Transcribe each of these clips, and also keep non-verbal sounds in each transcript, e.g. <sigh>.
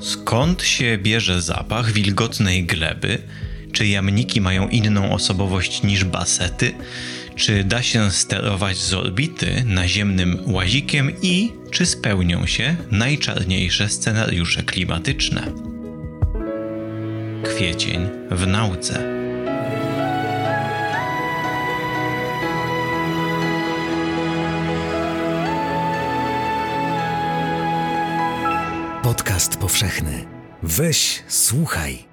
Skąd się bierze zapach wilgotnej gleby? Czy jamniki mają inną osobowość niż basety? Czy da się sterować z orbity naziemnym łazikiem i czy spełnią się najczarniejsze scenariusze klimatyczne? Kwiecień w nauce. Powszechny. Weź, słuchaj.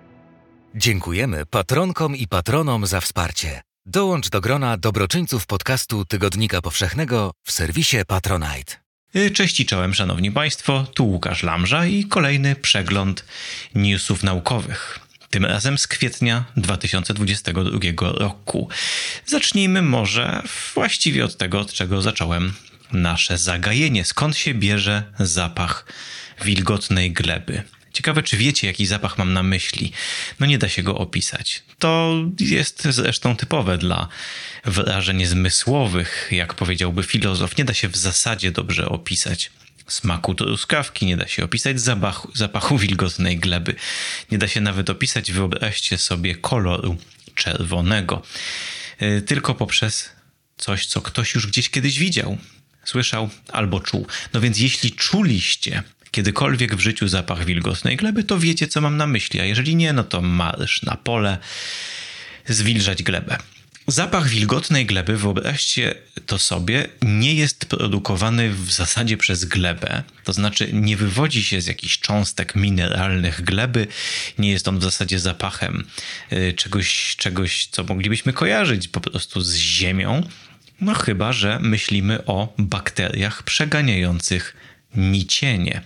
Dziękujemy patronkom i patronom za wsparcie. Dołącz do grona dobroczyńców podcastu Tygodnika Powszechnego w serwisie Patronite. Y, cześć i czołem, szanowni państwo, tu Łukasz Lamża i kolejny przegląd newsów naukowych. Tym razem z kwietnia 2022 roku. Zacznijmy może właściwie od tego, od czego zacząłem nasze zagajenie. Skąd się bierze zapach wilgotnej gleby. Ciekawe, czy wiecie, jaki zapach mam na myśli. No nie da się go opisać. To jest zresztą typowe dla wrażeń zmysłowych, jak powiedziałby filozof. Nie da się w zasadzie dobrze opisać smaku truskawki, nie da się opisać zapachu, zapachu <laughs> wilgotnej gleby. Nie da się nawet opisać, wyobraźcie sobie, koloru czerwonego. Y, tylko poprzez coś, co ktoś już gdzieś kiedyś widział, słyszał albo czuł. No więc jeśli czuliście kiedykolwiek w życiu zapach wilgotnej gleby, to wiecie, co mam na myśli, a jeżeli nie, no to marsz na pole, zwilżać glebę. Zapach wilgotnej gleby, wyobraźcie to sobie, nie jest produkowany w zasadzie przez glebę, to znaczy nie wywodzi się z jakichś cząstek mineralnych gleby, nie jest on w zasadzie zapachem y, czegoś, czegoś co moglibyśmy kojarzyć po prostu z ziemią, no chyba, że myślimy o bakteriach przeganiających nicienie.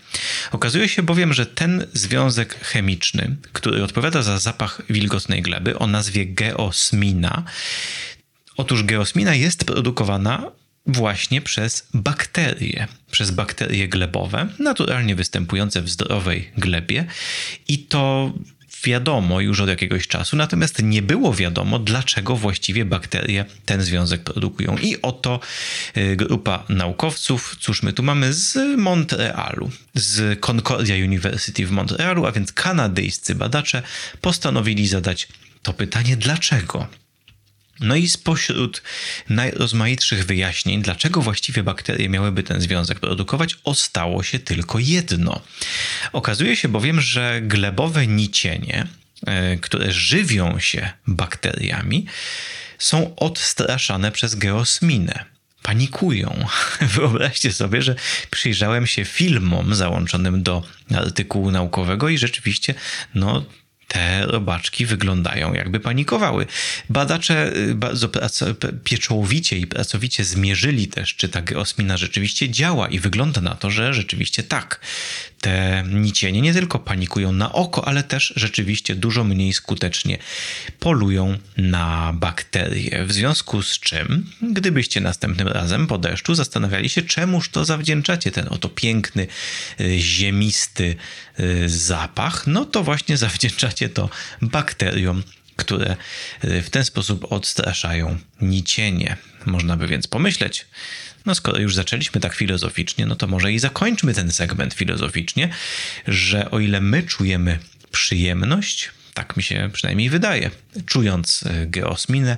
Okazuje się bowiem, że ten związek chemiczny, który odpowiada za zapach wilgotnej gleby o nazwie geosmina, otóż geosmina jest produkowana właśnie przez bakterie, przez bakterie glebowe, naturalnie występujące w zdrowej glebie i to wiadomo już od jakiegoś czasu, natomiast nie było wiadomo, dlaczego właściwie bakterie ten związek produkują. I oto y, grupa naukowców, cóż my tu mamy z Montrealu, z Concordia University w Montrealu, a więc kanadyjscy badacze postanowili zadać to pytanie, dlaczego no i spośród najrozmaitszych wyjaśnień, dlaczego właściwie bakterie miałyby ten związek produkować, ostało się tylko jedno. Okazuje się bowiem, że glebowe nicienie, e, które żywią się bakteriami, są odstraszane przez geosminę panikują. <laughs> Wyobraźcie sobie, że przyjrzałem się filmom załączonym do artykułu naukowego i rzeczywiście, no, te robaczki wyglądają jakby panikowały. Badacze y, bardzo pieczołowicie i pracowicie zmierzyli też, czy ta geosmina rzeczywiście działa i wygląda na to, że rzeczywiście tak. Te nicienie nie tylko panikują na oko, ale też rzeczywiście dużo mniej skutecznie polują na bakterie. W związku z czym, gdybyście następnym razem po deszczu zastanawiali się, czemuż to zawdzięczacie ten oto piękny, y, ziemisty y, zapach, no to właśnie <laughs> zawdzięczacie to bakteriom, które y, w ten sposób odstraszają nicienie. Można by więc pomyśleć, no skoro już zaczęliśmy tak filozoficznie, no to może i zakończmy ten segment filozoficznie, że o ile my czujemy przyjemność, tak mi się przynajmniej wydaje, czując y, geosminę,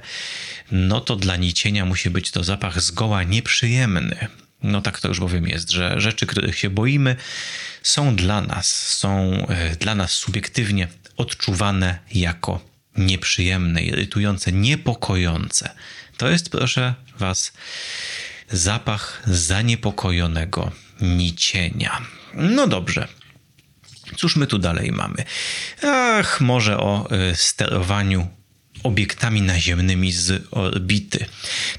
no to dla nicienia musi być to zapach zgoła nieprzyjemny. No tak to już bowiem jest, że rzeczy, których się boimy, są dla nas, są y, dla nas subiektywnie odczuwane jako nieprzyjemne, irytujące, niepokojące. To jest, proszę Was, zapach zaniepokojonego nicienia. No dobrze. Cóż my tu dalej mamy? Ach, może o y, sterowaniu obiektami naziemnymi z orbity.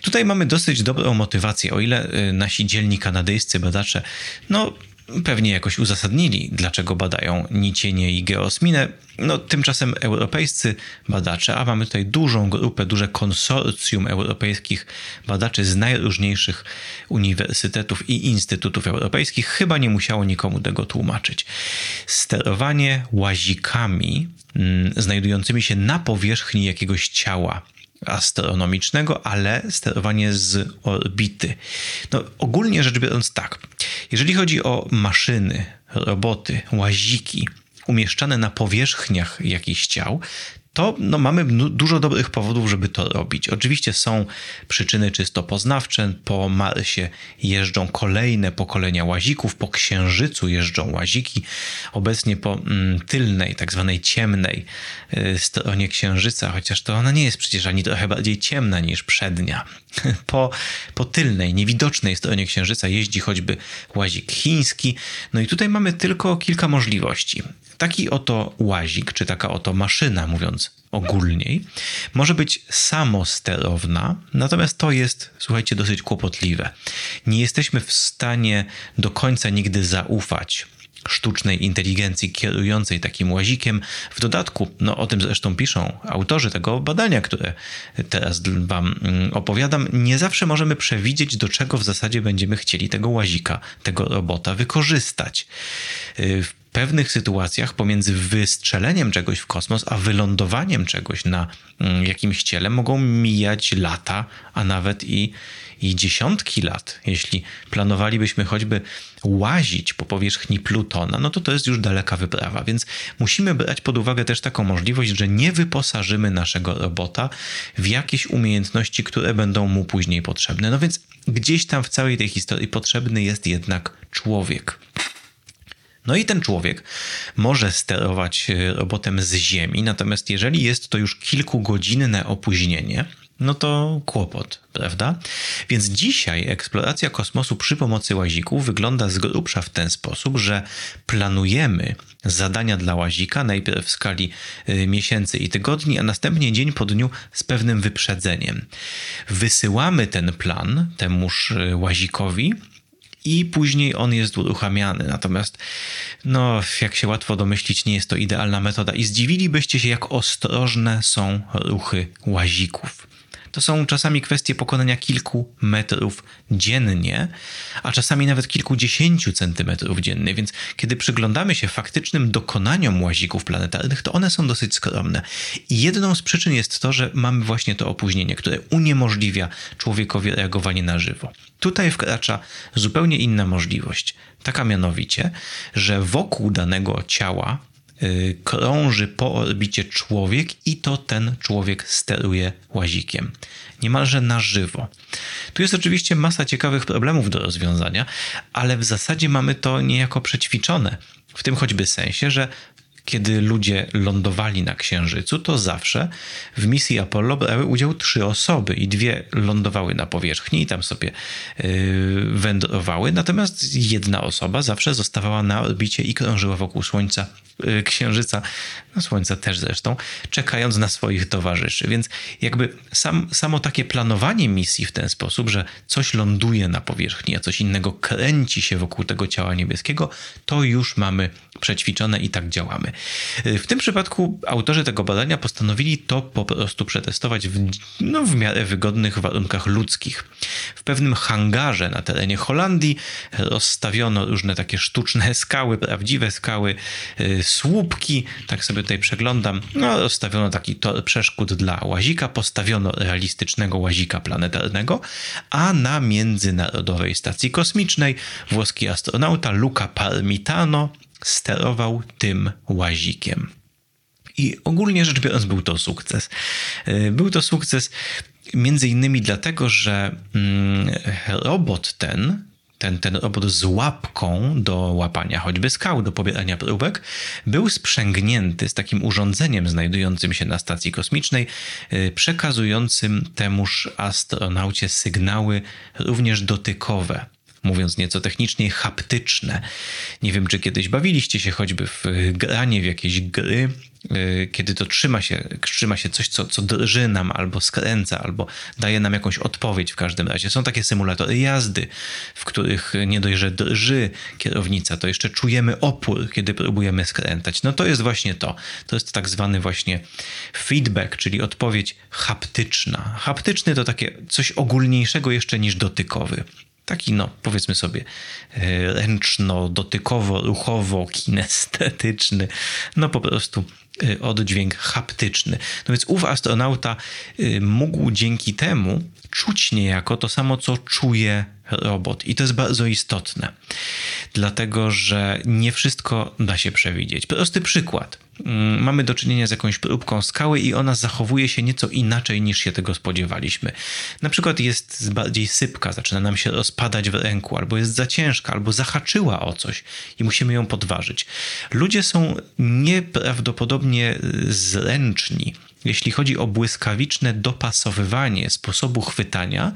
Tutaj mamy dosyć dobrą motywację, o ile y, nasi dzielni kanadyjscy badacze, no pewnie jakoś uzasadnili, dlaczego badają nicienie i geosminę. No, tymczasem europejscy badacze, a mamy tutaj dużą grupę, duże konsorcjum europejskich badaczy z najróżniejszych uniwersytetów i instytutów europejskich, chyba nie musiało nikomu tego tłumaczyć. Sterowanie łazikami mm, znajdującymi się na powierzchni jakiegoś ciała astronomicznego, ale sterowanie z orbity. No, ogólnie rzecz biorąc tak, jeżeli chodzi o maszyny, roboty, łaziki, umieszczane na powierzchniach jakichś ciał, to no, mamy dużo dobrych powodów, żeby to robić. Oczywiście są przyczyny czysto poznawcze. Po Marsie jeżdżą kolejne pokolenia łazików, po Księżycu jeżdżą łaziki. Obecnie po mm, tylnej, tak zwanej ciemnej y, stronie Księżyca, chociaż to ona nie jest przecież ani trochę bardziej ciemna niż przednia. <laughs> Po, po tylnej, niewidocznej stronie Księżyca jeździ choćby łazik chiński. No i tutaj mamy tylko kilka możliwości. Taki oto łazik, czy taka oto maszyna, mówiąc ogólniej, może być samosterowna, natomiast to jest, słuchajcie, dosyć kłopotliwe. Nie jesteśmy w stanie do końca nigdy zaufać sztucznej inteligencji kierującej takim łazikiem. W dodatku, no o tym zresztą piszą autorzy tego badania, które teraz Wam mm, opowiadam, nie zawsze możemy przewidzieć, do czego w zasadzie będziemy chcieli tego łazika, tego robota wykorzystać. Pewnych sytuacjach pomiędzy wystrzeleniem czegoś w kosmos, a wylądowaniem czegoś na mm, jakimś ciele mogą mijać lata, a nawet i, i dziesiątki lat. Jeśli planowalibyśmy choćby łazić po powierzchni Plutona, no to to jest już daleka wyprawa, więc musimy brać pod uwagę też taką możliwość, że nie wyposażymy naszego robota w jakieś umiejętności, które będą mu później potrzebne. No więc gdzieś tam w całej tej historii potrzebny jest jednak człowiek. No i ten człowiek może sterować e, robotem z Ziemi, natomiast jeżeli jest to już kilkugodzinne opóźnienie, no to kłopot, prawda? Więc dzisiaj eksploracja kosmosu przy pomocy łazików wygląda z grubsza w ten sposób, że planujemy zadania dla łazika najpierw w skali e, miesięcy i tygodni, a następnie dzień po dniu z pewnym wyprzedzeniem. Wysyłamy ten plan temuż e, łazikowi i później on jest uruchamiany. Natomiast, no, jak się łatwo domyślić, nie jest to idealna metoda i zdziwilibyście się, jak ostrożne są ruchy łazików. To są czasami kwestie pokonania kilku metrów dziennie, a czasami nawet kilkudziesięciu centymetrów dziennie, więc kiedy przyglądamy się faktycznym dokonaniom łazików planetarnych, to one są dosyć skromne. I jedną z przyczyn jest to, że mamy właśnie to opóźnienie, które uniemożliwia człowiekowi reagowanie na żywo. Tutaj wkracza zupełnie inna możliwość. Taka mianowicie, że wokół danego ciała krąży po orbicie człowiek i to ten człowiek steruje łazikiem. Niemalże na żywo. Tu jest oczywiście masa ciekawych problemów do rozwiązania, ale w zasadzie mamy to niejako przećwiczone. W tym choćby sensie, że kiedy ludzie lądowali na Księżycu, to zawsze w misji Apollo brały udział trzy osoby i dwie lądowały na powierzchni i tam sobie yy, wędrowały, natomiast jedna osoba zawsze zostawała na orbicie i krążyła wokół Słońca, yy, Księżyca, no Słońca też zresztą, czekając na swoich towarzyszy. Więc jakby sam, samo takie planowanie misji w ten sposób, że coś ląduje na powierzchni, a coś innego kręci się wokół tego ciała niebieskiego, to już mamy przećwiczone i tak działamy. W tym przypadku autorzy tego badania postanowili to po prostu przetestować w, no, w miarę wygodnych warunkach ludzkich. W pewnym hangarze na terenie Holandii rozstawiono różne takie sztuczne <laughs> skały, prawdziwe skały, y, słupki, tak sobie tutaj przeglądam. No, rozstawiono taki tor przeszkód dla łazika, postawiono realistycznego łazika planetarnego, a na Międzynarodowej Stacji Kosmicznej włoski astronauta Luca Parmitano sterował tym łazikiem. I ogólnie rzecz biorąc, był to sukces. E, był to sukces między innymi dlatego, że mm, robot ten, ten, ten robot z łapką do łapania choćby skał, do pobierania próbek, był sprzęgnięty z takim urządzeniem znajdującym się na stacji kosmicznej, e, przekazującym temuż astronaucie sygnały również dotykowe mówiąc nieco technicznie, haptyczne. Nie wiem, czy kiedyś bawiliście się choćby w granie w jakieś gry, y, kiedy to trzyma się, trzyma się coś, co, co drży nam, albo skręca, albo daje nam jakąś odpowiedź w każdym razie. Są takie symulatory jazdy, w których nie dość, że drży kierownica, to jeszcze czujemy opór, kiedy próbujemy skręcać. No to jest właśnie to. To jest tak zwany właśnie feedback, czyli odpowiedź haptyczna. Haptyczny to takie coś ogólniejszego jeszcze niż dotykowy taki, no powiedzmy sobie, e, ręczno, dotykowo, ruchowo, kinestetyczny, no po prostu e, oddźwięk haptyczny. No więc ów astronauta e, mógł dzięki temu czuć niejako to samo, co czuje robot. I to jest bardzo istotne, dlatego że nie wszystko da się przewidzieć. Prosty przykład. Mm, mamy do czynienia z jakąś próbką skały i ona zachowuje się nieco inaczej niż się tego spodziewaliśmy. Na przykład jest bardziej sypka, zaczyna nam się rozpadać w ręku, albo jest za ciężka, albo zahaczyła o coś i musimy ją podważyć. Ludzie są nieprawdopodobnie zręczni jeśli chodzi o błyskawiczne dopasowywanie sposobu chwytania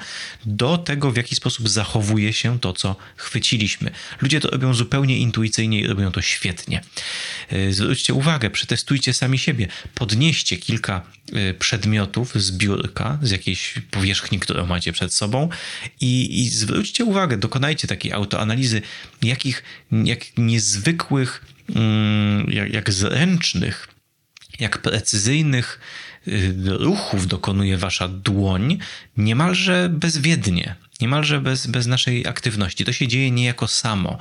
do tego, w jaki sposób zachowuje się to, co chwyciliśmy. Ludzie to robią zupełnie intuicyjnie i robią to świetnie. E, zwróćcie uwagę, przetestujcie sami siebie. Podnieście kilka e, przedmiotów z biurka, z jakiejś powierzchni, którą macie przed sobą i, i zwróćcie uwagę, dokonajcie takiej autoanalizy, jakich jak niezwykłych, mm, jak, jak zręcznych jak precyzyjnych y, ruchów dokonuje wasza dłoń niemalże bezwiednie, niemalże bez, bez naszej aktywności. To się dzieje niejako samo.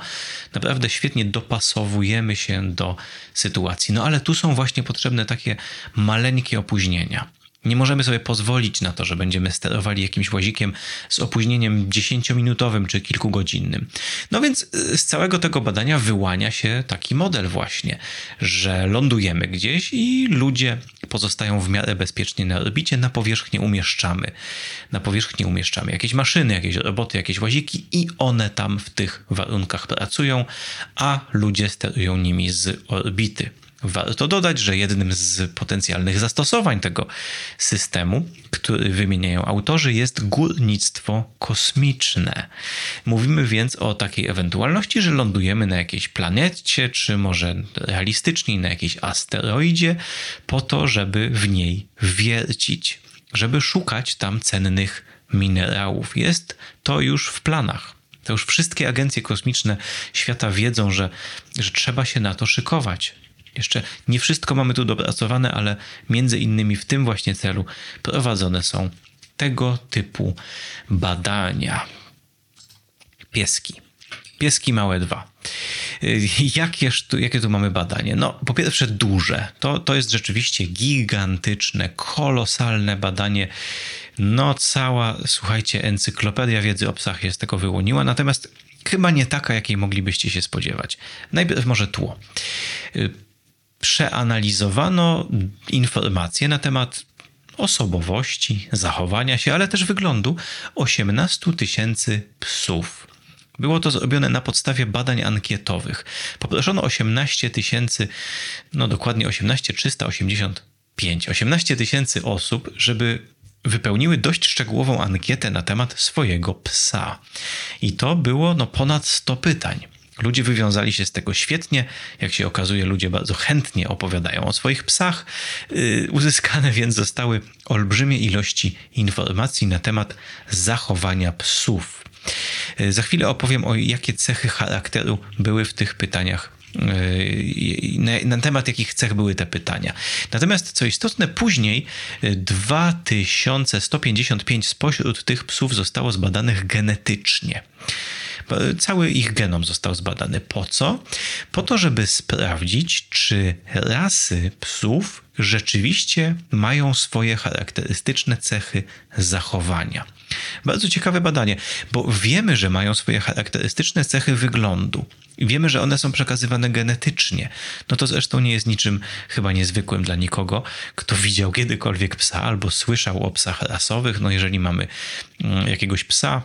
Naprawdę świetnie dopasowujemy się do sytuacji. No ale tu są właśnie potrzebne takie maleńkie opóźnienia. Nie możemy sobie pozwolić na to, że będziemy sterowali jakimś łazikiem z opóźnieniem 10-minutowym czy kilkugodzinnym. No więc y, z całego tego badania wyłania się taki model właśnie, że lądujemy gdzieś i ludzie pozostają w miarę bezpiecznie na orbicie, na powierzchnię umieszczamy. Na powierzchnię umieszczamy jakieś maszyny, jakieś roboty, jakieś łaziki i one tam w tych warunkach pracują, a ludzie sterują nimi z orbity. Warto dodać, że jednym z potencjalnych zastosowań tego systemu, który wymieniają autorzy, jest górnictwo kosmiczne. Mówimy więc o takiej ewentualności, że lądujemy na jakiejś planecie, czy może realistyczniej na jakiejś asteroidzie, po to, żeby w niej wiercić, żeby szukać tam cennych minerałów. Jest to już w planach. To już wszystkie agencje kosmiczne świata wiedzą, że, że trzeba się na to szykować. Jeszcze nie wszystko mamy tu dopracowane, ale między innymi w tym właśnie celu prowadzone są tego typu badania. Pieski. Pieski małe dwa. Jakież tu, jakie tu mamy badanie? No, po pierwsze, duże. To, to jest rzeczywiście gigantyczne, kolosalne badanie. No, cała, słuchajcie, encyklopedia wiedzy o psach jest tego wyłoniła, natomiast chyba nie taka, jakiej moglibyście się spodziewać. Najpierw może tło przeanalizowano informacje na temat osobowości, zachowania się, ale też wyglądu 18 tysięcy psów. Było to zrobione na podstawie badań ankietowych. Poproszono 18 tysięcy, no dokładnie 18 385, 18 tysięcy osób, żeby wypełniły dość szczegółową ankietę na temat swojego psa. I to było no, ponad 100 pytań. Ludzie wywiązali się z tego świetnie. Jak się okazuje, ludzie bardzo chętnie opowiadają o swoich psach. Y, uzyskane więc zostały olbrzymie ilości informacji na temat zachowania psów. Y, za chwilę opowiem o jakie cechy charakteru były w tych pytaniach y, na, temat jakich cech były te pytania. Natomiast co istotne, później 2155 spośród tych psów zostało zbadanych genetycznie. Cały ich genom został zbadany. Po co? Po to, żeby sprawdzić, czy rasy psów rzeczywiście mają swoje charakterystyczne cechy zachowania. Bardzo ciekawe badanie, bo wiemy, że mają swoje charakterystyczne cechy wyglądu. Wiemy, że one są przekazywane genetycznie. No to zresztą nie jest niczym chyba niezwykłym dla nikogo, kto widział kiedykolwiek psa albo słyszał o psach rasowych. No jeżeli mamy mm, jakiegoś psa,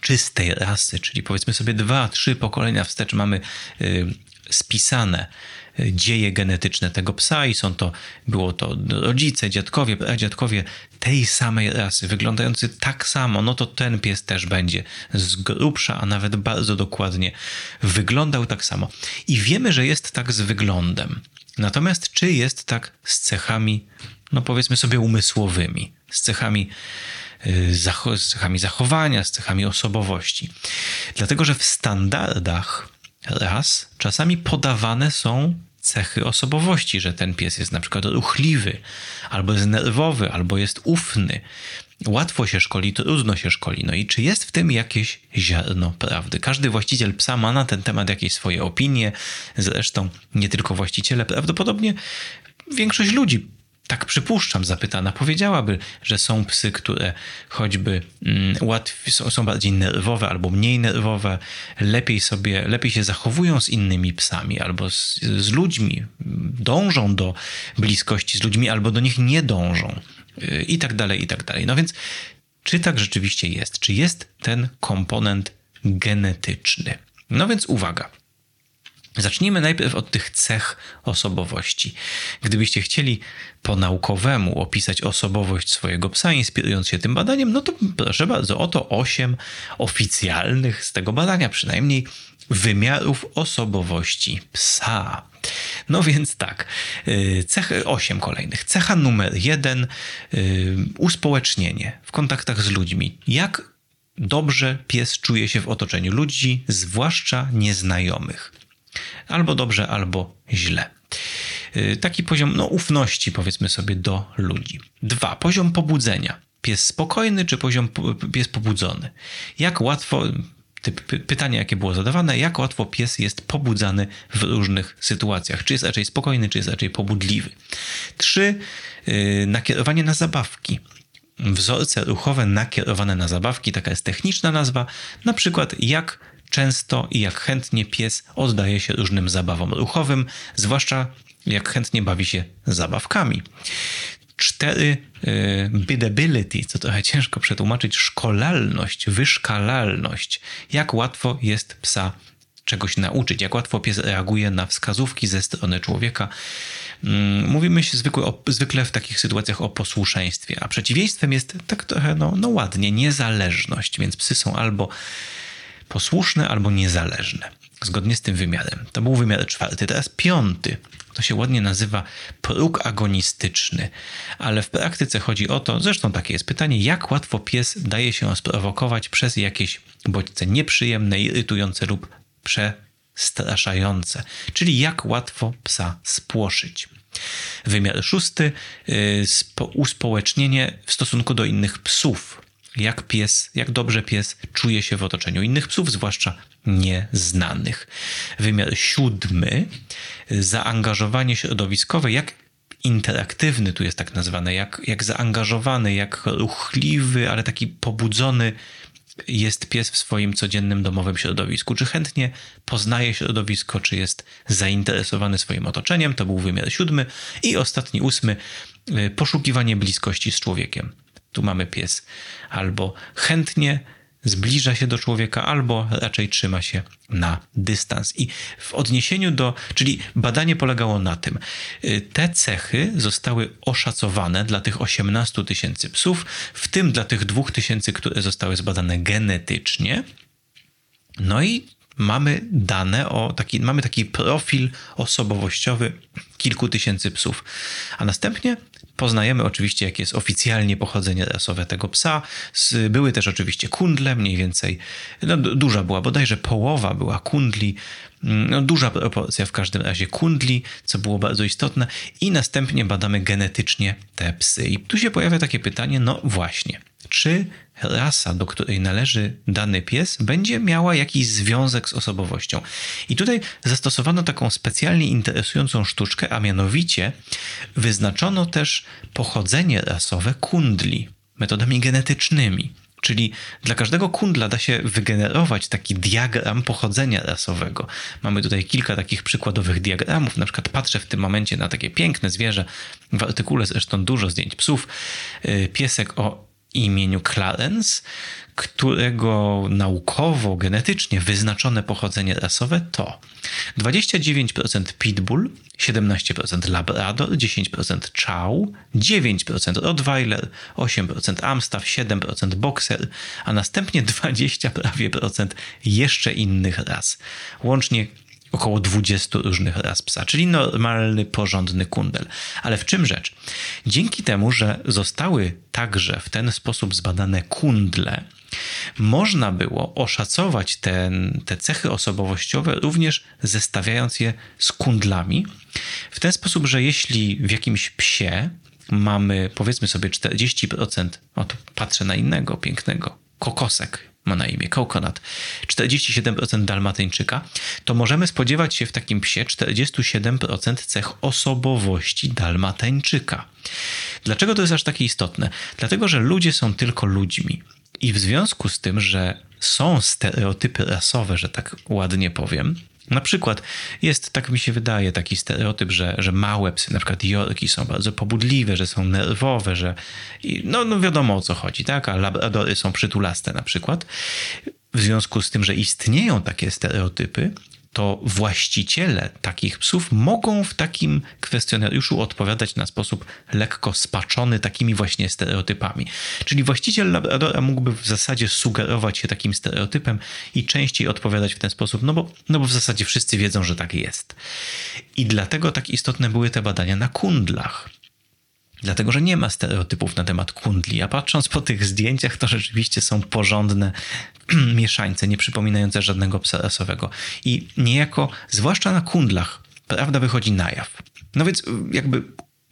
czystej rasy, czyli powiedzmy sobie dwa, trzy pokolenia wstecz mamy y, spisane y, dzieje genetyczne tego psa i są to, było to rodzice, dziadkowie, pradziadkowie tej samej rasy, wyglądający tak samo, no to ten pies też będzie z grubsza, a nawet bardzo dokładnie wyglądał tak samo. I wiemy, że jest tak z wyglądem. Natomiast czy jest tak z cechami, no powiedzmy sobie umysłowymi, z cechami Y, z cechami zachowania, z cechami osobowości. Dlatego, że w standardach ras czasami podawane są cechy osobowości, że ten pies jest na przykład ruchliwy, albo jest nerwowy, albo jest ufny. Łatwo się szkoli, trudno się szkoli. No i czy jest w tym jakieś ziarno prawdy? Każdy właściciel psa ma na ten temat jakieś swoje opinie. Zresztą nie tylko właściciele, prawdopodobnie większość ludzi tak przypuszczam, zapytana powiedziałaby, że są psy, które choćby mm, są, są, bardziej nerwowe albo mniej nerwowe, lepiej sobie, lepiej się zachowują z innymi psami albo z, z ludźmi, dążą do bliskości z ludźmi albo do nich nie dążą y, i tak dalej, i tak dalej. No więc czy tak rzeczywiście jest? Czy jest ten komponent genetyczny? No więc uwaga. Zacznijmy najpierw od tych cech osobowości. Gdybyście chcieli po naukowemu opisać osobowość swojego psa, inspirując się tym badaniem, no to proszę bardzo, oto osiem oficjalnych z tego badania przynajmniej wymiarów osobowości psa. No więc tak, y, cechy osiem kolejnych. Cecha numer jeden, y, uspołecznienie w kontaktach z ludźmi. Jak dobrze pies czuje się w otoczeniu ludzi, zwłaszcza nieznajomych albo dobrze, albo źle. Y, taki poziom no, ufności, powiedzmy sobie, do ludzi. Dwa, poziom pobudzenia. Pies spokojny czy poziom pies pobudzony? Jak łatwo, typ pytanie, jakie było zadawane, jak łatwo pies jest pobudzany w różnych sytuacjach? Czy jest raczej spokojny, czy jest raczej pobudliwy? Trzy, yy, nakierowanie na zabawki wzorce ruchowe nakierowane na zabawki, taka jest techniczna nazwa, na przykład jak często i jak chętnie pies oddaje się różnym zabawom ruchowym, zwłaszcza jak chętnie bawi się zabawkami. Cztery, y, biddability, co trochę ciężko przetłumaczyć, szkolalność, wyszkalalność. Jak łatwo jest psa czegoś nauczyć, jak łatwo pies reaguje na wskazówki ze strony człowieka. Mm, mówimy się zwykle, o, zwykle w takich sytuacjach o posłuszeństwie, a przeciwieństwem jest tak trochę no, no ładnie, niezależność, więc psy są albo posłuszne albo niezależne. Zgodnie z tym wymiarem. To był wymiar czwarty. Teraz piąty. To się ładnie nazywa próg agonistyczny, ale w praktyce chodzi o to, zresztą takie jest pytanie, jak łatwo pies daje się sprowokować przez jakieś bodźce nieprzyjemne, irytujące lub przestraszające, czyli jak łatwo psa spłoszyć. Wymiar szósty, yy, uspołecznienie w stosunku do innych psów jak pies, jak dobrze pies czuje się w otoczeniu. Innych psów, zwłaszcza nieznanych. Wymiar siódmy, zaangażowanie środowiskowe, jak interaktywny tu jest tak nazwane, jak, jak zaangażowany, jak ruchliwy, ale taki pobudzony jest pies w swoim codziennym domowym środowisku. Czy chętnie poznaje środowisko, czy jest zainteresowany swoim otoczeniem, to był wymiar siódmy. I ostatni, ósmy, poszukiwanie bliskości z człowiekiem tu mamy pies. Albo chętnie zbliża się do człowieka, albo raczej trzyma się na dystans. I w odniesieniu do, czyli badanie polegało na tym, y, te cechy zostały oszacowane dla tych 18 tysięcy psów, w tym dla tych 2 tysięcy, które zostały zbadane genetycznie. No i mamy dane o taki, mamy taki profil osobowościowy kilku tysięcy psów. A następnie poznajemy oczywiście, jakie jest oficjalnie pochodzenie rasowe tego psa. Były też oczywiście kundle, mniej więcej, no, duża była, bodajże połowa była kundli, mm, no, duża proporcja w każdym razie kundli, co było bardzo istotne, i następnie badamy genetycznie te psy. I tu się pojawia takie pytanie, no właśnie, czy rasa, do której należy dany pies, będzie miała jakiś związek z osobowością. I tutaj zastosowano taką specjalnie interesującą sztuczkę, a mianowicie wyznaczono też pochodzenie rasowe kundli metodami genetycznymi. Czyli dla każdego kundla da się wygenerować taki diagram pochodzenia rasowego. Mamy tutaj kilka takich przykładowych diagramów. Na przykład patrzę w tym momencie na takie piękne zwierzę. W artykule zresztą dużo zdjęć psów. Y, piesek o imieniu Clarence, którego naukowo, genetycznie wyznaczone pochodzenie rasowe to 29% Pitbull, 17% Labrador, 10% Chow, 9% Rottweiler, 8% Amstaff, 7% Boxer, a następnie 20 prawie procent jeszcze innych ras. Łącznie około 20 różnych ras psa, czyli normalny, porządny kundel. Ale w czym rzecz? Dzięki temu, że zostały także w ten sposób zbadane kundle, można było oszacować ten, te cechy osobowościowe również zestawiając je z kundlami, w ten sposób, że jeśli w jakimś psie mamy powiedzmy sobie 40%, o to patrzę na innego pięknego, kokosek, ma na imię Coconut, 47% dalmatyńczyka, to możemy spodziewać się w takim psie 47% cech osobowości dalmatyńczyka. Dlaczego to jest aż takie istotne? Dlatego, że ludzie są tylko ludźmi. I w związku z tym, że są stereotypy rasowe, że tak ładnie powiem, na przykład jest, tak mi się wydaje, taki stereotyp, że, że małe psy, na przykład jorki są bardzo pobudliwe, że są nerwowe, że no, no wiadomo o co chodzi, tak? A labradory są przytulaste na przykład. W związku z tym, że istnieją takie stereotypy, to właściciele takich psów mogą w takim kwestionariuszu odpowiadać na sposób lekko spaczony takimi właśnie stereotypami. Czyli właściciel Labradora mógłby w zasadzie sugerować się takim stereotypem i częściej odpowiadać w ten sposób, no bo, no bo w zasadzie wszyscy wiedzą, że tak jest. I dlatego tak istotne były te badania na kundlach. Dlatego, że nie ma stereotypów na temat kundli, a patrząc po tych zdjęciach, to rzeczywiście są porządne <clears throat> mieszańce, nie przypominające żadnego psa rasowego. I niejako, zwłaszcza na kundlach, prawda wychodzi na jaw. No więc jakby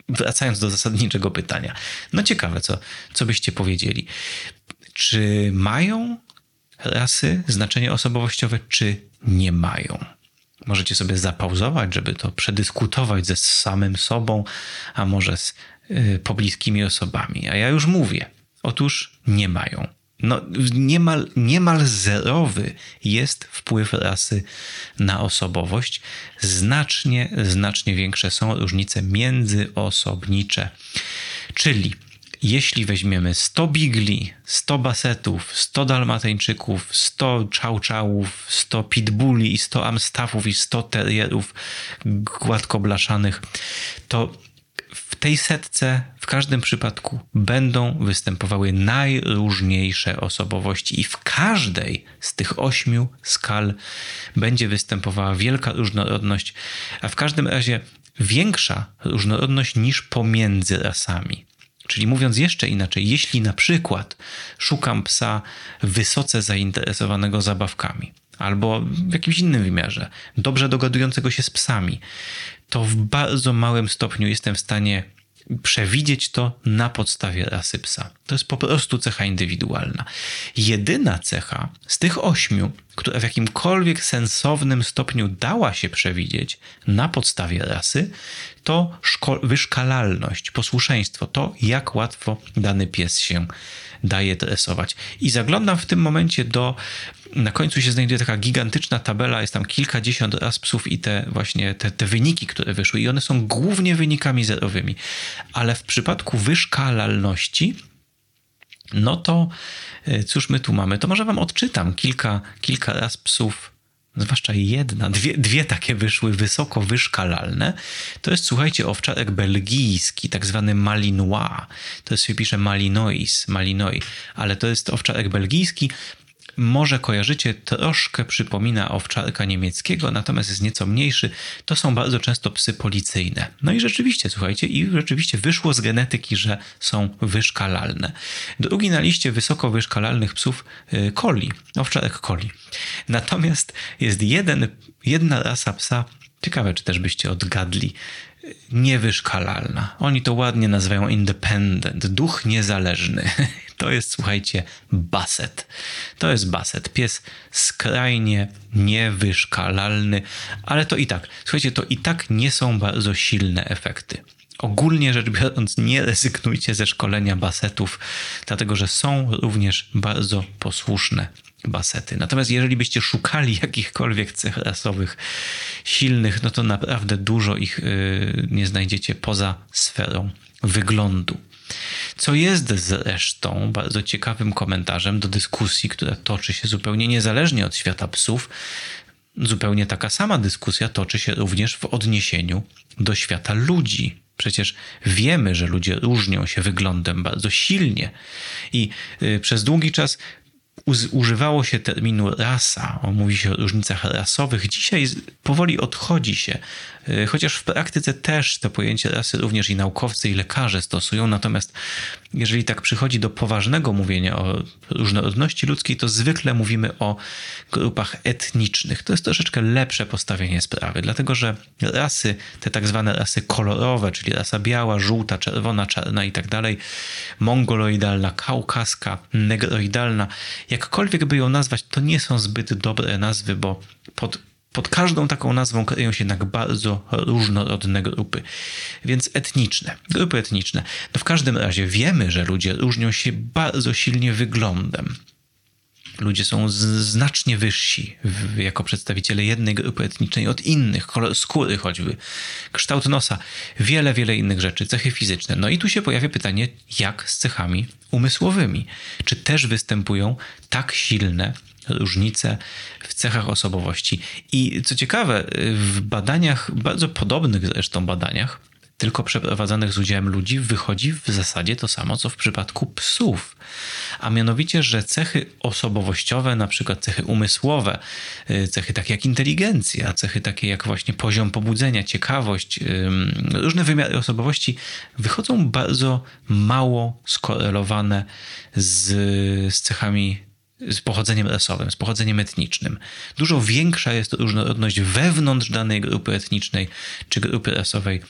wracając do zasadniczego pytania. No ciekawe, co, co byście powiedzieli. Czy mają rasy znaczenie osobowościowe, czy nie mają? Możecie sobie zapauzować, żeby to przedyskutować ze samym sobą, a może z pobliskimi osobami. A ja już mówię, otóż nie mają. No, niemal, niemal zerowy jest wpływ rasy na osobowość. Znacznie, znacznie większe są różnice międzyosobnicze. Czyli jeśli weźmiemy 100 bigli, 100 basetów, 100 dalmatyńczyków, 100 czałczałów, 100 pitbulli i 100 amstafów i 100 terrierów gładko blaszanych, to w tej setce w każdym przypadku będą występowały najróżniejsze osobowości, i w każdej z tych ośmiu skal będzie występowała wielka różnorodność, a w każdym razie większa różnorodność niż pomiędzy rasami. Czyli mówiąc jeszcze inaczej, jeśli na przykład szukam psa wysoce zainteresowanego zabawkami, albo w jakimś innym wymiarze, dobrze dogadującego się z psami, to w bardzo małym stopniu jestem w stanie przewidzieć to na podstawie rasy psa. To jest po prostu cecha indywidualna. Jedyna cecha z tych ośmiu, która w jakimkolwiek sensownym stopniu dała się przewidzieć na podstawie rasy, to wyszkalalność, posłuszeństwo, to jak łatwo dany pies się daje tresować. I zaglądam w tym momencie do na końcu się znajduje taka gigantyczna tabela, jest tam kilkadziesiąt raz psów i te właśnie te, te wyniki, które wyszły i one są głównie wynikami zerowymi. Ale w przypadku wyszkalalności no to e, cóż my tu mamy? To może wam odczytam kilka, kilka raz psów zwłaszcza jedna, dwie, dwie takie wyszły wysoko wyszkalalne. To jest, słuchajcie, owczarek belgijski, tak zwany Malinois. To się pisze Malinois, Malinoi, ale to jest owczarek belgijski może kojarzycie, troszkę przypomina owczarka niemieckiego, natomiast jest nieco mniejszy. To są bardzo często psy policyjne. No i rzeczywiście, słuchajcie, i rzeczywiście wyszło z genetyki, że są wyszkalalne. Drugi na liście wysoko wyszkalalnych psów koli, y, owczarek koli. Natomiast jest jeden, jedna rasa psa, ciekawe czy też byście odgadli, niewyszkalalna. Oni to ładnie nazywają independent, duch niezależny. <laughs> To jest, słuchajcie, baset. To jest baset. Pies skrajnie niewyszkalalny, ale to i tak, słuchajcie, to i tak nie są bardzo silne efekty. Ogólnie rzecz biorąc, nie rezygnujcie ze szkolenia basetów, dlatego że są również bardzo posłuszne basety. Natomiast jeżeli byście szukali jakichkolwiek cech rasowych silnych, no to naprawdę dużo ich yy, nie znajdziecie poza sferą wyglądu. Co jest zresztą bardzo ciekawym komentarzem do dyskusji, która toczy się zupełnie niezależnie od świata psów. Zupełnie taka sama dyskusja toczy się również w odniesieniu do świata ludzi. Przecież wiemy, że ludzie różnią się wyglądem bardzo silnie i y, przez długi czas używało się terminu rasa, mówi się o różnicach rasowych. Dzisiaj powoli odchodzi się, chociaż w praktyce też to pojęcie rasy również i naukowcy, i lekarze stosują. Natomiast jeżeli tak przychodzi do poważnego mówienia o różnorodności ludzkiej, to zwykle mówimy o grupach etnicznych. To jest troszeczkę lepsze postawienie sprawy, dlatego że rasy, te tak zwane rasy kolorowe, czyli rasa biała, żółta, czerwona, czarna i tak dalej, mongoloidalna, kaukaska, negroidalna, jakkolwiek by ją nazwać, to nie są zbyt dobre nazwy, bo pod pod każdą taką nazwą kryją się jednak bardzo różnorodne grupy, więc etniczne, grupy etniczne. No w każdym razie wiemy, że ludzie różnią się bardzo silnie wyglądem. Ludzie są znacznie wyżsi jako przedstawiciele jednej grupy etnicznej od innych, kolor skóry choćby, kształt nosa, wiele, wiele innych rzeczy, cechy fizyczne. No i tu się pojawia pytanie, jak z cechami umysłowymi? Czy też występują tak silne różnice w cechach osobowości. I co ciekawe, w badaniach, bardzo podobnych zresztą badaniach, tylko przeprowadzanych z udziałem ludzi, wychodzi w zasadzie to samo, co w przypadku psów. A mianowicie, że cechy osobowościowe, na przykład cechy umysłowe, y, cechy takie jak inteligencja, cechy takie jak właśnie poziom pobudzenia, ciekawość, różne wymiary osobowości wychodzą bardzo mało skorelowane z, z cechami z pochodzeniem rasowym, z pochodzeniem etnicznym. Dużo większa jest różnorodność wewnątrz danej grupy etnicznej czy grupy rasowej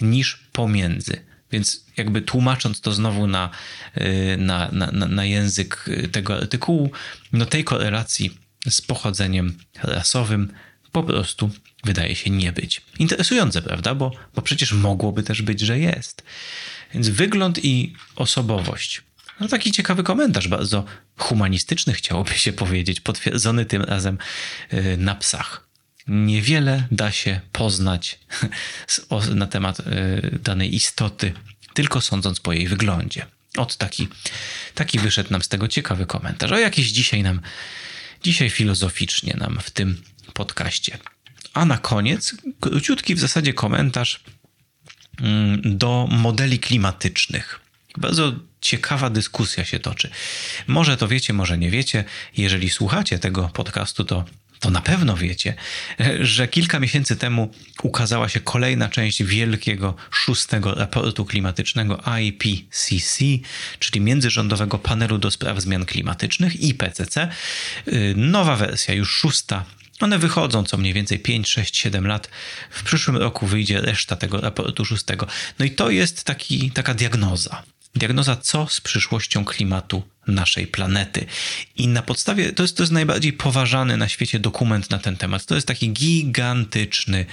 niż pomiędzy. Więc jakby tłumacząc to znowu na, y, na, na, na język tego artykułu, no tej korelacji z pochodzeniem rasowym po prostu wydaje się nie być. Interesujące, prawda? Bo, bo przecież mogłoby też być, że jest. Więc wygląd i osobowość no taki ciekawy komentarz, bardzo humanistyczny chciałoby się powiedzieć, potwierdzony tym razem y, na psach. Niewiele da się poznać <laughs> na temat y, danej istoty, tylko sądząc po jej wyglądzie. Od taki, taki wyszedł nam z tego ciekawy komentarz. O jakiś dzisiaj nam, dzisiaj filozoficznie nam w tym podcaście. A na koniec króciutki w zasadzie komentarz mm, do modeli klimatycznych. Bardzo ciekawa dyskusja się toczy. Może to wiecie, może nie wiecie. Jeżeli słuchacie tego podcastu, to to na pewno wiecie, że kilka miesięcy temu ukazała się kolejna część wielkiego szóstego raportu klimatycznego IPCC, czyli Międzyrządowego Panelu do Spraw Zmian Klimatycznych IPCC. Nowa wersja, już szósta. One wychodzą co mniej więcej 5, 6, 7 lat. W przyszłym roku wyjdzie reszta tego raportu szóstego. No i to jest taki, taka diagnoza. Diagnoza, co z przyszłością klimatu naszej planety. I na podstawie, to jest, to jest najbardziej poważany na świecie dokument na ten temat. To jest taki gigantyczny,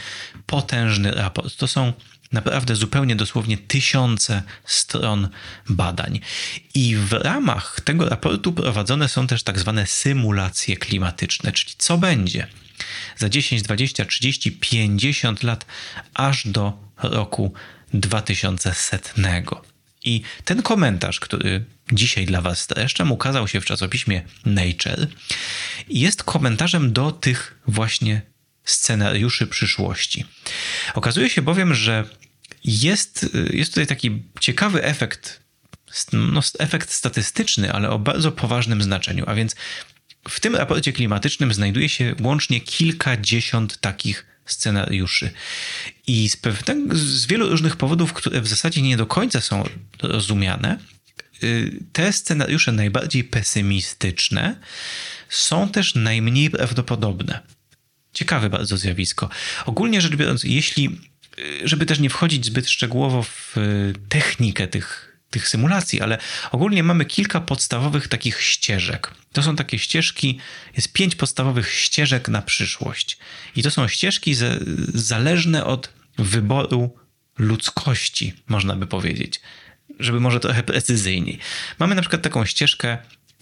potężny raport. To są naprawdę zupełnie dosłownie tysiące stron badań. I w ramach tego raportu prowadzone są też tak zwane symulacje klimatyczne, czyli co będzie za 10, 20, 30, 50 lat, aż do roku 2100. I ten komentarz, który dzisiaj dla Was streszczam, ukazał się w czasopiśmie Nature, jest komentarzem do tych właśnie scenariuszy przyszłości. Okazuje się bowiem, że jest, jest tutaj taki ciekawy efekt, no, efekt statystyczny, ale o bardzo poważnym znaczeniu. A więc w tym raporcie klimatycznym znajduje się łącznie kilkadziesiąt takich scenariuszy. I z, z wielu różnych powodów, które w zasadzie nie do końca są rozumiane, y, te scenariusze najbardziej pesymistyczne są też najmniej prawdopodobne. Ciekawe bardzo zjawisko. Ogólnie rzecz biorąc, jeśli, y, żeby też nie wchodzić zbyt szczegółowo w y, technikę tych tych symulacji, ale ogólnie mamy kilka podstawowych takich ścieżek. To są takie ścieżki, jest pięć podstawowych ścieżek na przyszłość. I to są ścieżki zależne od wyboru ludzkości, można by powiedzieć. Żeby może trochę precyzyjniej. Mamy na przykład taką ścieżkę,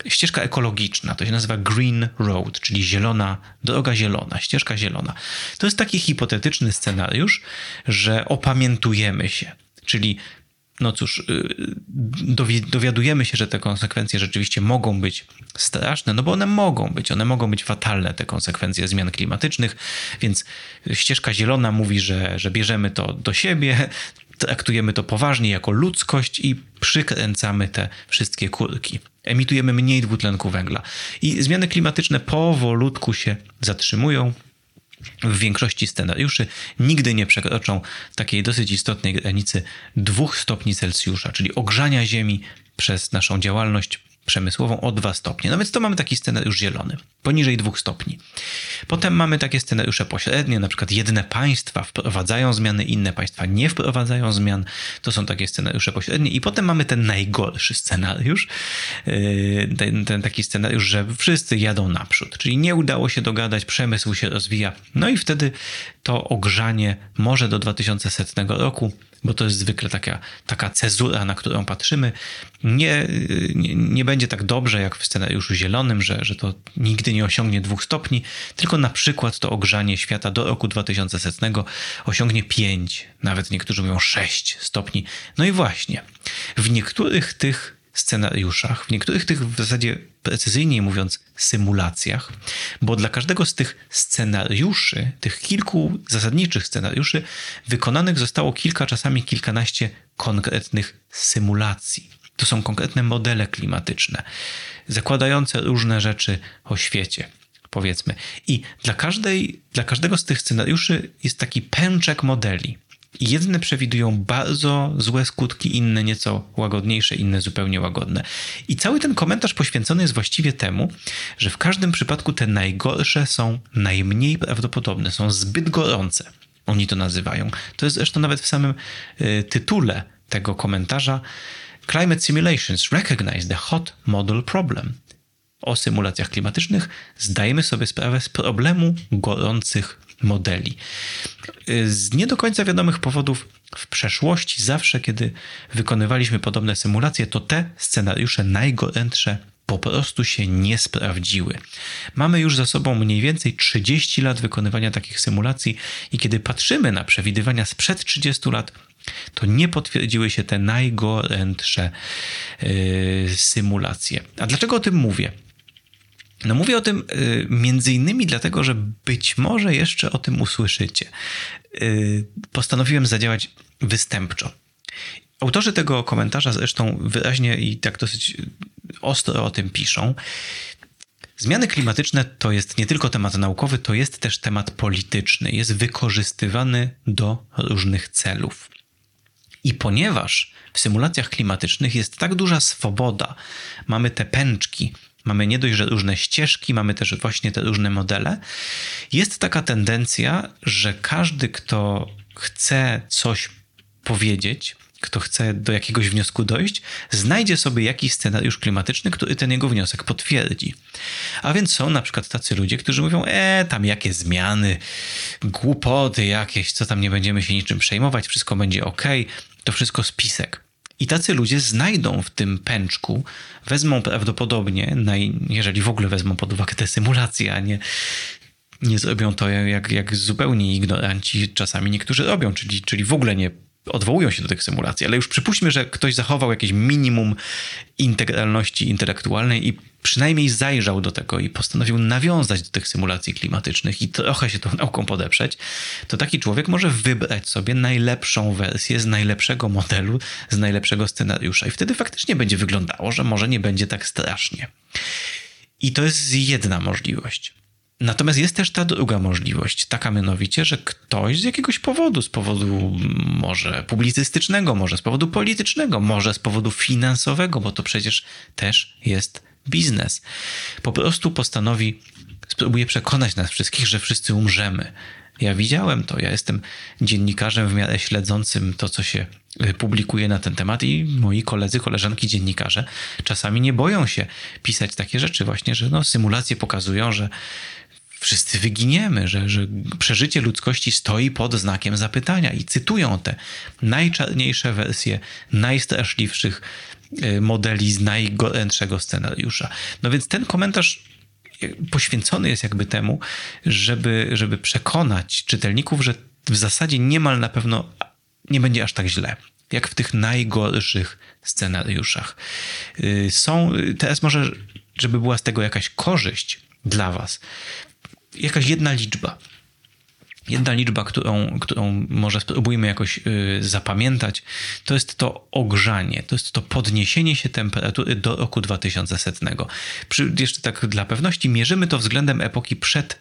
ścieżka ekologiczna, to się nazywa Green Road, czyli zielona, droga zielona, ścieżka zielona. To jest taki hipotetyczny scenariusz, że opamiętujemy się. Czyli no cóż, y, dowiadujemy się, że te konsekwencje rzeczywiście mogą być straszne, no bo one mogą być, one mogą być fatalne, te konsekwencje zmian klimatycznych, więc ścieżka zielona mówi, że, że bierzemy to do siebie, traktujemy to poważnie jako ludzkość i przykręcamy te wszystkie kurki. Emitujemy mniej dwutlenku węgla. I zmiany klimatyczne powolutku się zatrzymują, w większości scenariuszy nigdy nie przekroczą takiej dosyć istotnej granicy 2 stopni Celsjusza, czyli ogrzania Ziemi przez naszą działalność przemysłową o 2 stopnie. No więc to mamy taki scenariusz zielony, poniżej 2 stopni. Potem mamy takie scenariusze pośrednie, na przykład jedne państwa wprowadzają zmiany, inne państwa nie wprowadzają zmian. To są takie scenariusze pośrednie. I potem mamy ten najgorszy scenariusz, yy, ten, ten taki scenariusz, że wszyscy jadą naprzód, czyli nie udało się dogadać, przemysł się rozwija. No i wtedy to ogrzanie może do 2100 roku bo to jest zwykle taka, taka cezura, na którą patrzymy, nie, nie, nie, będzie tak dobrze jak w scenariuszu zielonym, że, że to nigdy nie osiągnie dwóch stopni, tylko na przykład to ogrzanie świata do roku 2100 osiągnie 5, nawet niektórzy mówią 6 stopni. No i właśnie, w niektórych tych scenariuszach, w niektórych tych w zasadzie precyzyjniej mówiąc symulacjach, bo dla każdego z tych scenariuszy, tych kilku zasadniczych scenariuszy, wykonanych zostało kilka, czasami kilkanaście konkretnych symulacji. To są konkretne modele klimatyczne, zakładające różne rzeczy o świecie powiedzmy. I dla, każdej, dla każdego z tych scenariuszy jest taki pęczek modeli. Jedne przewidują bardzo złe skutki, inne nieco łagodniejsze, inne zupełnie łagodne. I cały ten komentarz poświęcony jest właściwie temu, że w każdym przypadku te najgorsze są najmniej prawdopodobne, są zbyt gorące. Oni to nazywają. To jest zresztą nawet w samym y, tytule tego komentarza. Climate Simulations Recognize the Hot Model Problem. O symulacjach klimatycznych zdajemy sobie sprawę z problemu gorących modeli. Z nie do końca wiadomych powodów w przeszłości, zawsze kiedy wykonywaliśmy podobne symulacje, to te scenariusze najgorętsze po prostu się nie sprawdziły. Mamy już za sobą mniej więcej 30 lat wykonywania takich symulacji i kiedy patrzymy na przewidywania sprzed 30 lat, to nie potwierdziły się te najgorętsze yy, symulacje. A dlaczego o tym mówię? No mówię o tym y, między innymi dlatego, że być może jeszcze o tym usłyszycie. Y, postanowiłem zadziałać występczo. Autorzy tego komentarza zresztą wyraźnie i tak dosyć ostro o tym piszą. Zmiany klimatyczne to jest nie tylko temat naukowy, to jest też temat polityczny. Jest wykorzystywany do różnych celów. I ponieważ w symulacjach klimatycznych jest tak duża swoboda, mamy te pęczki, Mamy nie dość, że różne ścieżki, mamy też właśnie te różne modele. Jest taka tendencja, że każdy, kto chce coś powiedzieć, kto chce do jakiegoś wniosku dojść, znajdzie sobie jakiś scenariusz klimatyczny, który ten jego wniosek potwierdzi. A więc są na przykład tacy ludzie, którzy mówią: E, tam jakie zmiany, głupoty jakieś, co tam nie będziemy się niczym przejmować, wszystko będzie ok, to wszystko spisek. I tacy ludzie znajdą w tym pęczku, wezmą prawdopodobnie, jeżeli w ogóle wezmą pod uwagę te symulacje, a nie, nie zrobią to jak, jak zupełnie ignoranci czasami niektórzy robią, czyli, czyli w ogóle nie odwołują się do tych symulacji, ale już przypuśćmy, że ktoś zachował jakieś minimum integralności intelektualnej i przynajmniej zajrzał do tego i postanowił nawiązać do tych symulacji klimatycznych i trochę się tą nauką podeprzeć, to taki człowiek może wybrać sobie najlepszą wersję z najlepszego modelu, z najlepszego scenariusza i wtedy faktycznie będzie wyglądało, że może nie będzie tak strasznie. I to jest jedna możliwość. Natomiast jest też ta druga możliwość, taka mianowicie, że ktoś z jakiegoś powodu, z powodu może publicystycznego, może z powodu politycznego, może z powodu finansowego, bo to przecież też jest biznes, po prostu postanowi, spróbuje przekonać nas wszystkich, że wszyscy umrzemy. Ja widziałem to, ja jestem dziennikarzem w miarę śledzącym to, co się y, publikuje na ten temat i moi koledzy, koleżanki dziennikarze czasami nie boją się pisać takie rzeczy właśnie, że no, symulacje pokazują, że wszyscy wyginiemy, że, że przeżycie ludzkości stoi pod znakiem zapytania i cytują te najczarniejsze wersje najstraszliwszych modeli z najgorętszego scenariusza. No więc ten komentarz poświęcony jest jakby temu, żeby, żeby przekonać czytelników, że w zasadzie niemal na pewno nie będzie aż tak źle jak w tych najgorszych scenariuszach. Y, są teraz może, żeby była z tego jakaś korzyść dla Was, jakaś jedna liczba. Jedna liczba, którą, którą może spróbujmy jakoś y, zapamiętać, to jest to ogrzanie, to jest to podniesienie się temperatury do roku 2100. Przy, jeszcze tak dla pewności mierzymy to względem epoki przed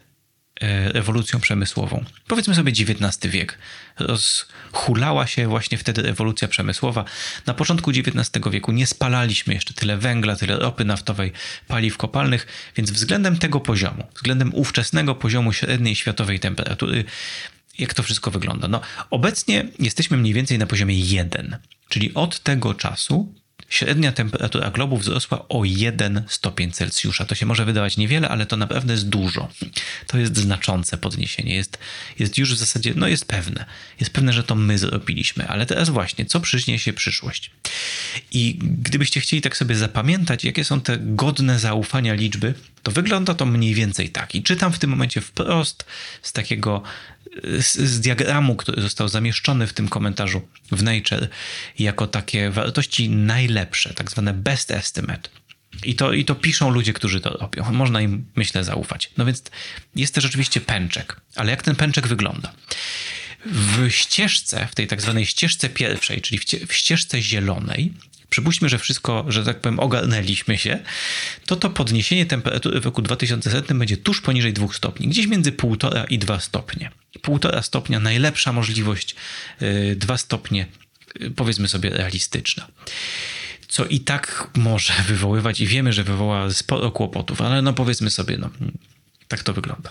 rewolucją przemysłową. Powiedzmy sobie XIX wiek. Rozhulała się właśnie wtedy rewolucja przemysłowa. Na początku XIX wieku nie spalaliśmy jeszcze tyle węgla, tyle ropy naftowej, paliw kopalnych, więc względem tego poziomu, względem ówczesnego poziomu średniej światowej temperatury, jak to wszystko wygląda? No, obecnie jesteśmy mniej więcej na poziomie 1, czyli od tego czasu średnia temperatura globu wzrosła o 1 stopień Celsjusza. To się może wydawać niewiele, ale to naprawdę jest dużo. To jest znaczące podniesienie. Jest, jest już w zasadzie, no jest pewne. Jest pewne, że to my zrobiliśmy. Ale teraz właśnie, co przyniesie przyszłość? I gdybyście chcieli tak sobie zapamiętać, jakie są te godne zaufania liczby, to wygląda to mniej więcej tak. I czytam w tym momencie wprost z takiego z, z, diagramu, który został zamieszczony w tym komentarzu w Nature, jako takie wartości najlepsze, tak zwane best estimate. I to, I to piszą ludzie, którzy to robią. Można im, myślę, zaufać. No więc jest też oczywiście pęczek. Ale jak ten pęczek wygląda? W ścieżce, w tej tak zwanej ścieżce pierwszej, czyli w, ścieżce zielonej, przypuśćmy, że wszystko, że tak powiem, ogarnęliśmy się, to to podniesienie temperatury w roku 2100 będzie tuż poniżej 2 stopni, gdzieś między 1,5 i 2 stopnie. 1,5 stopnia najlepsza możliwość, 2 y, stopnie y, powiedzmy sobie realistyczna co i tak może wywoływać i wiemy, że wywoła sporo kłopotów, ale no powiedzmy sobie, no tak to wygląda.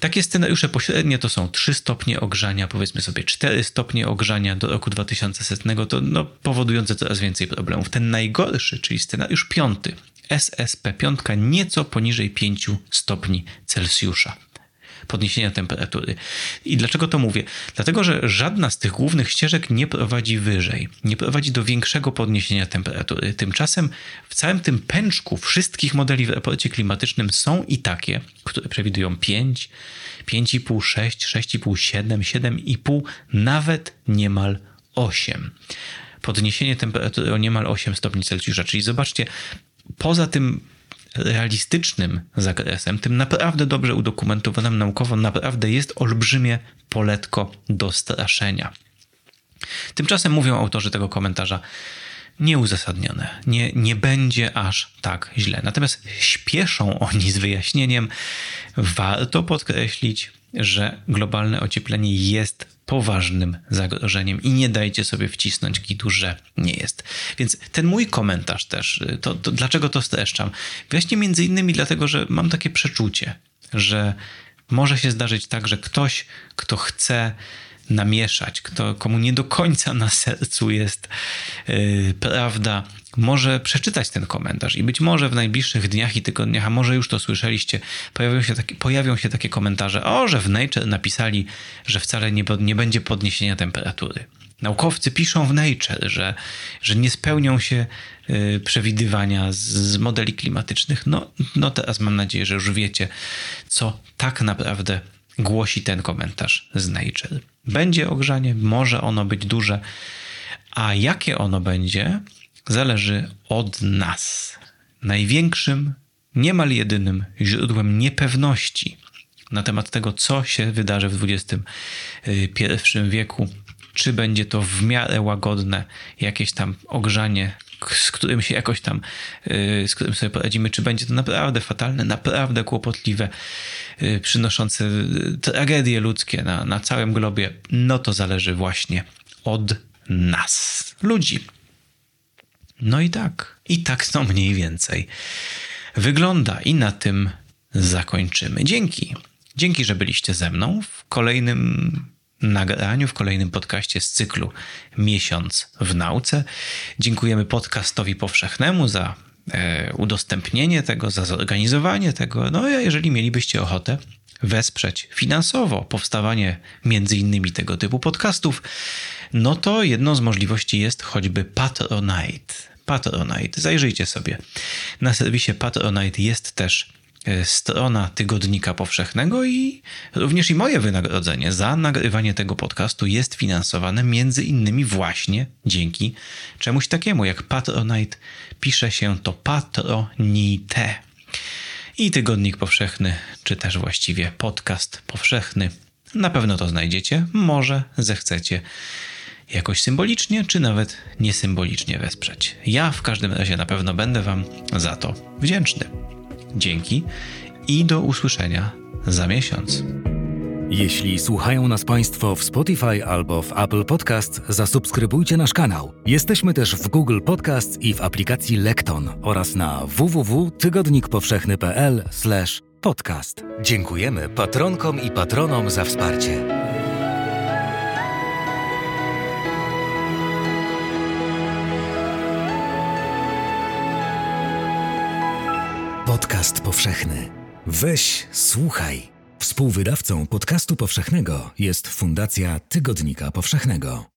Takie scenariusze pośrednie to są 3 stopnie ogrzania, powiedzmy sobie 4 stopnie ogrzania do roku 2100, to no, powodujące coraz więcej problemów. Ten najgorszy, czyli scenariusz piąty, SSP5, nieco poniżej 5 stopni Celsjusza podniesienia temperatury. I dlaczego to mówię? Dlatego, że żadna z tych głównych ścieżek nie prowadzi wyżej, nie prowadzi do większego podniesienia temperatury. Tymczasem w całym tym pęczku wszystkich modeli w raporcie klimatycznym są i takie, które przewidują 5, 5,5, 6, 6,5, 7, 7,5, nawet niemal 8 podniesienie temperatury o niemal 8 stopni Celsjusza. Czyli zobaczcie, poza tym realistycznym zakresem, tym naprawdę dobrze udokumentowanym naukowo, naprawdę jest olbrzymie poletko do straszenia. Tymczasem mówią autorzy tego komentarza, nieuzasadnione. Nie, nie będzie aż tak źle. Natomiast śpieszą oni z wyjaśnieniem. Warto podkreślić, że globalne ocieplenie jest poważnym zagrożeniem i nie dajcie sobie wcisnąć kitu, że nie jest. Więc ten mój komentarz też, to, to dlaczego to streszczam? Właśnie między innymi dlatego, że mam takie przeczucie, że może się zdarzyć tak, że ktoś, kto chce namieszać, kto, komu nie do końca na sercu jest yy, prawda, może przeczytać ten komentarz i być może w najbliższych dniach i tygodniach, a może już to słyszeliście, pojawią się takie, pojawią się takie komentarze, o, że w Nature napisali, że wcale nie, nie będzie podniesienia temperatury. Naukowcy piszą w Nature, że, że nie spełnią się y, przewidywania z, z, modeli klimatycznych. No, no teraz mam nadzieję, że już wiecie, co tak naprawdę głosi ten komentarz z Nature. Będzie ogrzanie, może ono być duże, a jakie ono będzie, zależy od nas. Największym, niemal jedynym źródłem niepewności na temat tego, co się wydarzy w XXI wieku, czy będzie to w miarę łagodne jakieś tam ogrzanie, z którym się jakoś tam, y, z którym sobie poradzimy, czy będzie to naprawdę fatalne, naprawdę kłopotliwe, y, przynoszące tragedie ludzkie na, na całym globie, no to zależy właśnie od nas, ludzi. No i tak. I tak to mniej więcej wygląda. I na tym zakończymy. Dzięki. Dzięki, że byliście ze mną w kolejnym nagraniu, w kolejnym podcaście z cyklu Miesiąc w Nauce. Dziękujemy podcastowi powszechnemu za e, udostępnienie tego, za zorganizowanie tego. No a jeżeli mielibyście ochotę wesprzeć finansowo powstawanie między innymi tego typu podcastów, no to jedną z możliwości jest choćby Patronite. Patronite. Zajrzyjcie sobie. Na serwisie Patronite jest też e, strona Tygodnika Powszechnego i również i moje wynagrodzenie za nagrywanie tego podcastu jest finansowane między innymi właśnie dzięki czemuś takiemu jak Patronite. Pisze się to Patronite. I Tygodnik Powszechny, czy też właściwie podcast powszechny. Na pewno to znajdziecie, może zechcecie jakoś symbolicznie, czy nawet niesymbolicznie wesprzeć. Ja w każdym razie na pewno będę Wam za to wdzięczny. Dzięki i do usłyszenia za miesiąc. Jeśli słuchają nas Państwo w Spotify albo w Apple Podcast, zasubskrybujcie nasz kanał. Jesteśmy też w Google Podcast i w aplikacji Lekton oraz na www.tygodnikpowszechny.pl/podcast. Dziękujemy patronkom i patronom za wsparcie. Podcast powszechny. Weź, słuchaj. Współwydawcą podcastu powszechnego jest Fundacja Tygodnika Powszechnego.